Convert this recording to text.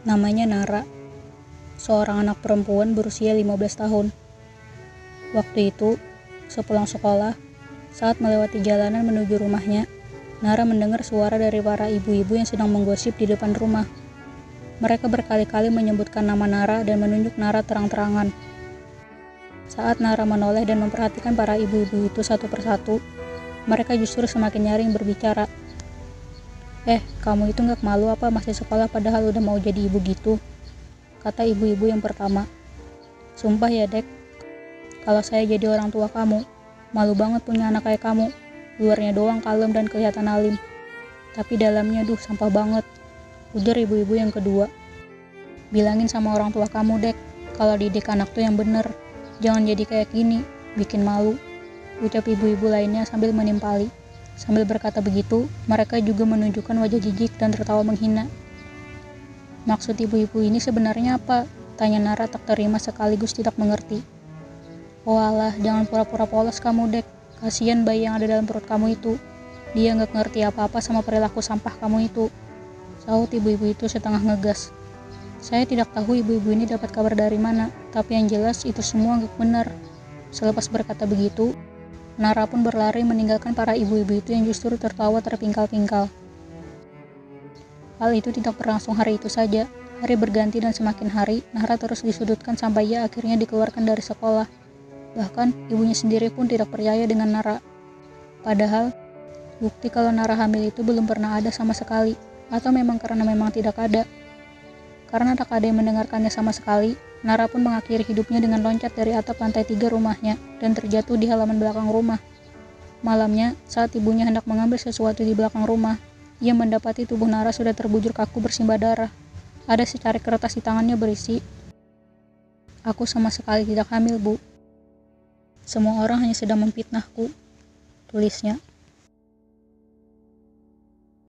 Namanya Nara, seorang anak perempuan berusia 15 tahun. Waktu itu, sepulang sekolah, saat melewati jalanan menuju rumahnya, Nara mendengar suara dari para ibu-ibu yang sedang menggosip di depan rumah. Mereka berkali-kali menyebutkan nama Nara dan menunjuk Nara terang-terangan. Saat Nara menoleh dan memperhatikan para ibu-ibu itu satu persatu, mereka justru semakin nyaring berbicara. Eh, kamu itu nggak malu apa masih sekolah padahal udah mau jadi ibu gitu? Kata ibu-ibu yang pertama. Sumpah ya, Dek. Kalau saya jadi orang tua kamu, malu banget punya anak kayak kamu. Luarnya doang kalem dan kelihatan alim. Tapi dalamnya duh sampah banget. Ujar ibu-ibu yang kedua. Bilangin sama orang tua kamu, Dek. Kalau didik anak tuh yang bener. Jangan jadi kayak gini, bikin malu. Ucap ibu-ibu lainnya sambil menimpali. Sambil berkata begitu, mereka juga menunjukkan wajah jijik dan tertawa menghina. Maksud ibu-ibu ini sebenarnya apa? Tanya Nara tak terima sekaligus tidak mengerti. Oh alah, jangan pura-pura polos kamu, Dek. Kasihan bayi yang ada dalam perut kamu itu. Dia nggak ngerti apa-apa sama perilaku sampah kamu itu. Sahut ibu-ibu itu setengah ngegas. Saya tidak tahu ibu-ibu ini dapat kabar dari mana, tapi yang jelas itu semua nggak benar. Selepas berkata begitu, Nara pun berlari meninggalkan para ibu-ibu itu yang justru tertawa terpingkal-pingkal. Hal itu tidak berlangsung hari itu saja. Hari berganti dan semakin hari, Nara terus disudutkan sampai ia akhirnya dikeluarkan dari sekolah. Bahkan, ibunya sendiri pun tidak percaya dengan Nara. Padahal, bukti kalau Nara hamil itu belum pernah ada sama sekali. Atau memang karena memang tidak ada. Karena tak ada yang mendengarkannya sama sekali, Nara pun mengakhiri hidupnya dengan loncat dari atap lantai tiga rumahnya dan terjatuh di halaman belakang rumah. Malamnya, saat ibunya hendak mengambil sesuatu di belakang rumah, ia mendapati tubuh Nara sudah terbujur kaku bersimbah darah. Ada secarik kertas di tangannya berisi, Aku sama sekali tidak hamil, Bu. Semua orang hanya sedang memfitnahku, tulisnya.